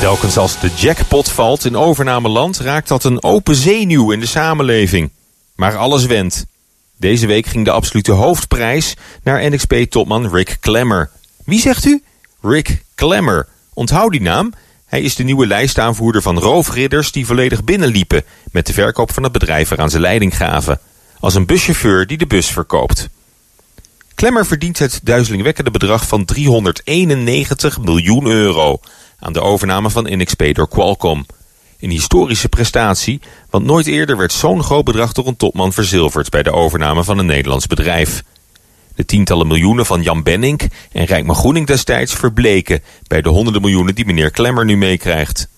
Telkens als de jackpot valt in overnameland raakt dat een open zenuw in de samenleving. Maar alles wendt. Deze week ging de absolute hoofdprijs naar NXP-topman Rick Klemmer. Wie zegt u? Rick Klemmer. Onthoud die naam. Hij is de nieuwe lijstaanvoerder van roofridders die volledig binnenliepen... met de verkoop van het bedrijf eraan zijn leiding gaven. Als een buschauffeur die de bus verkoopt. Klemmer verdient het duizelingwekkende bedrag van 391 miljoen euro aan de overname van NXP door Qualcomm. Een historische prestatie, want nooit eerder werd zo'n groot bedrag door een topman verzilverd bij de overname van een Nederlands bedrijf. De tientallen miljoenen van Jan Benning en Rijkman Groening destijds verbleken bij de honderden miljoenen die meneer Klemmer nu meekrijgt.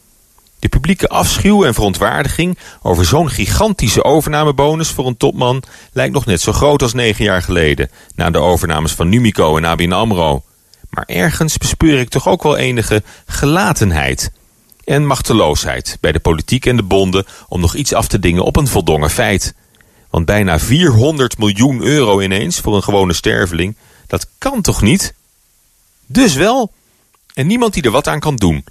De publieke afschuw en verontwaardiging over zo'n gigantische overnamebonus voor een topman lijkt nog net zo groot als negen jaar geleden, na de overnames van Numico en ABN AMRO. Maar ergens bespeur ik toch ook wel enige gelatenheid en machteloosheid bij de politiek en de bonden om nog iets af te dingen op een voldongen feit. Want bijna 400 miljoen euro ineens voor een gewone sterveling, dat kan toch niet? Dus wel. En niemand die er wat aan kan doen.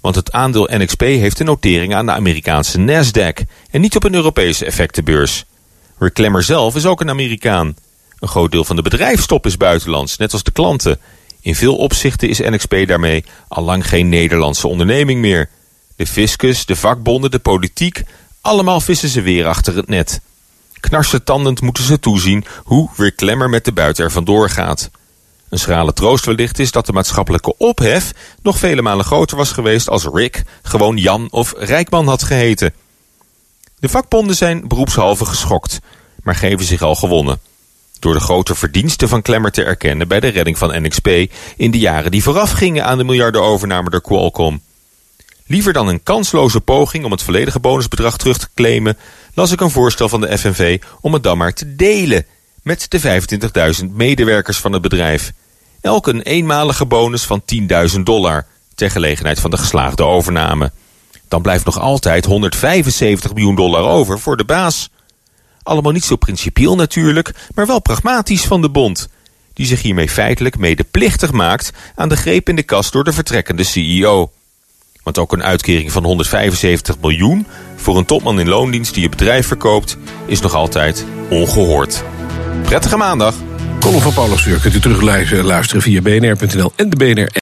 Want het aandeel NXP heeft een notering aan de Amerikaanse Nasdaq en niet op een Europese effectenbeurs. Rick Klemmer zelf is ook een Amerikaan. Een groot deel van de bedrijfstop is buitenlands, net als de klanten. In veel opzichten is NXP daarmee al lang geen Nederlandse onderneming meer. De fiscus, de vakbonden, de politiek, allemaal vissen ze weer achter het net. Knarsetandend moeten ze toezien hoe Rick Klemmer met de buiten er vandoor gaat. Een schrale troost wellicht is dat de maatschappelijke ophef nog vele malen groter was geweest als Rick gewoon Jan of Rijkman had geheten. De vakbonden zijn beroepshalve geschokt, maar geven zich al gewonnen. Door de grote verdiensten van Klemmer te erkennen bij de redding van NXP in de jaren die voorafgingen aan de miljardenovername door Qualcomm. Liever dan een kansloze poging om het volledige bonusbedrag terug te claimen, las ik een voorstel van de FNV om het dan maar te delen met de 25.000 medewerkers van het bedrijf. Elk een eenmalige bonus van 10.000 dollar ter gelegenheid van de geslaagde overname. Dan blijft nog altijd 175 miljoen dollar over voor de baas. Allemaal niet zo principieel natuurlijk, maar wel pragmatisch van de bond. Die zich hiermee feitelijk medeplichtig maakt aan de greep in de kas door de vertrekkende CEO. Want ook een uitkering van 175 miljoen voor een topman in loondienst die je bedrijf verkoopt, is nog altijd ongehoord. Prettige maandag! Column van Paulus Vuur kunt u terugluisteren via bnr.nl en de BNR.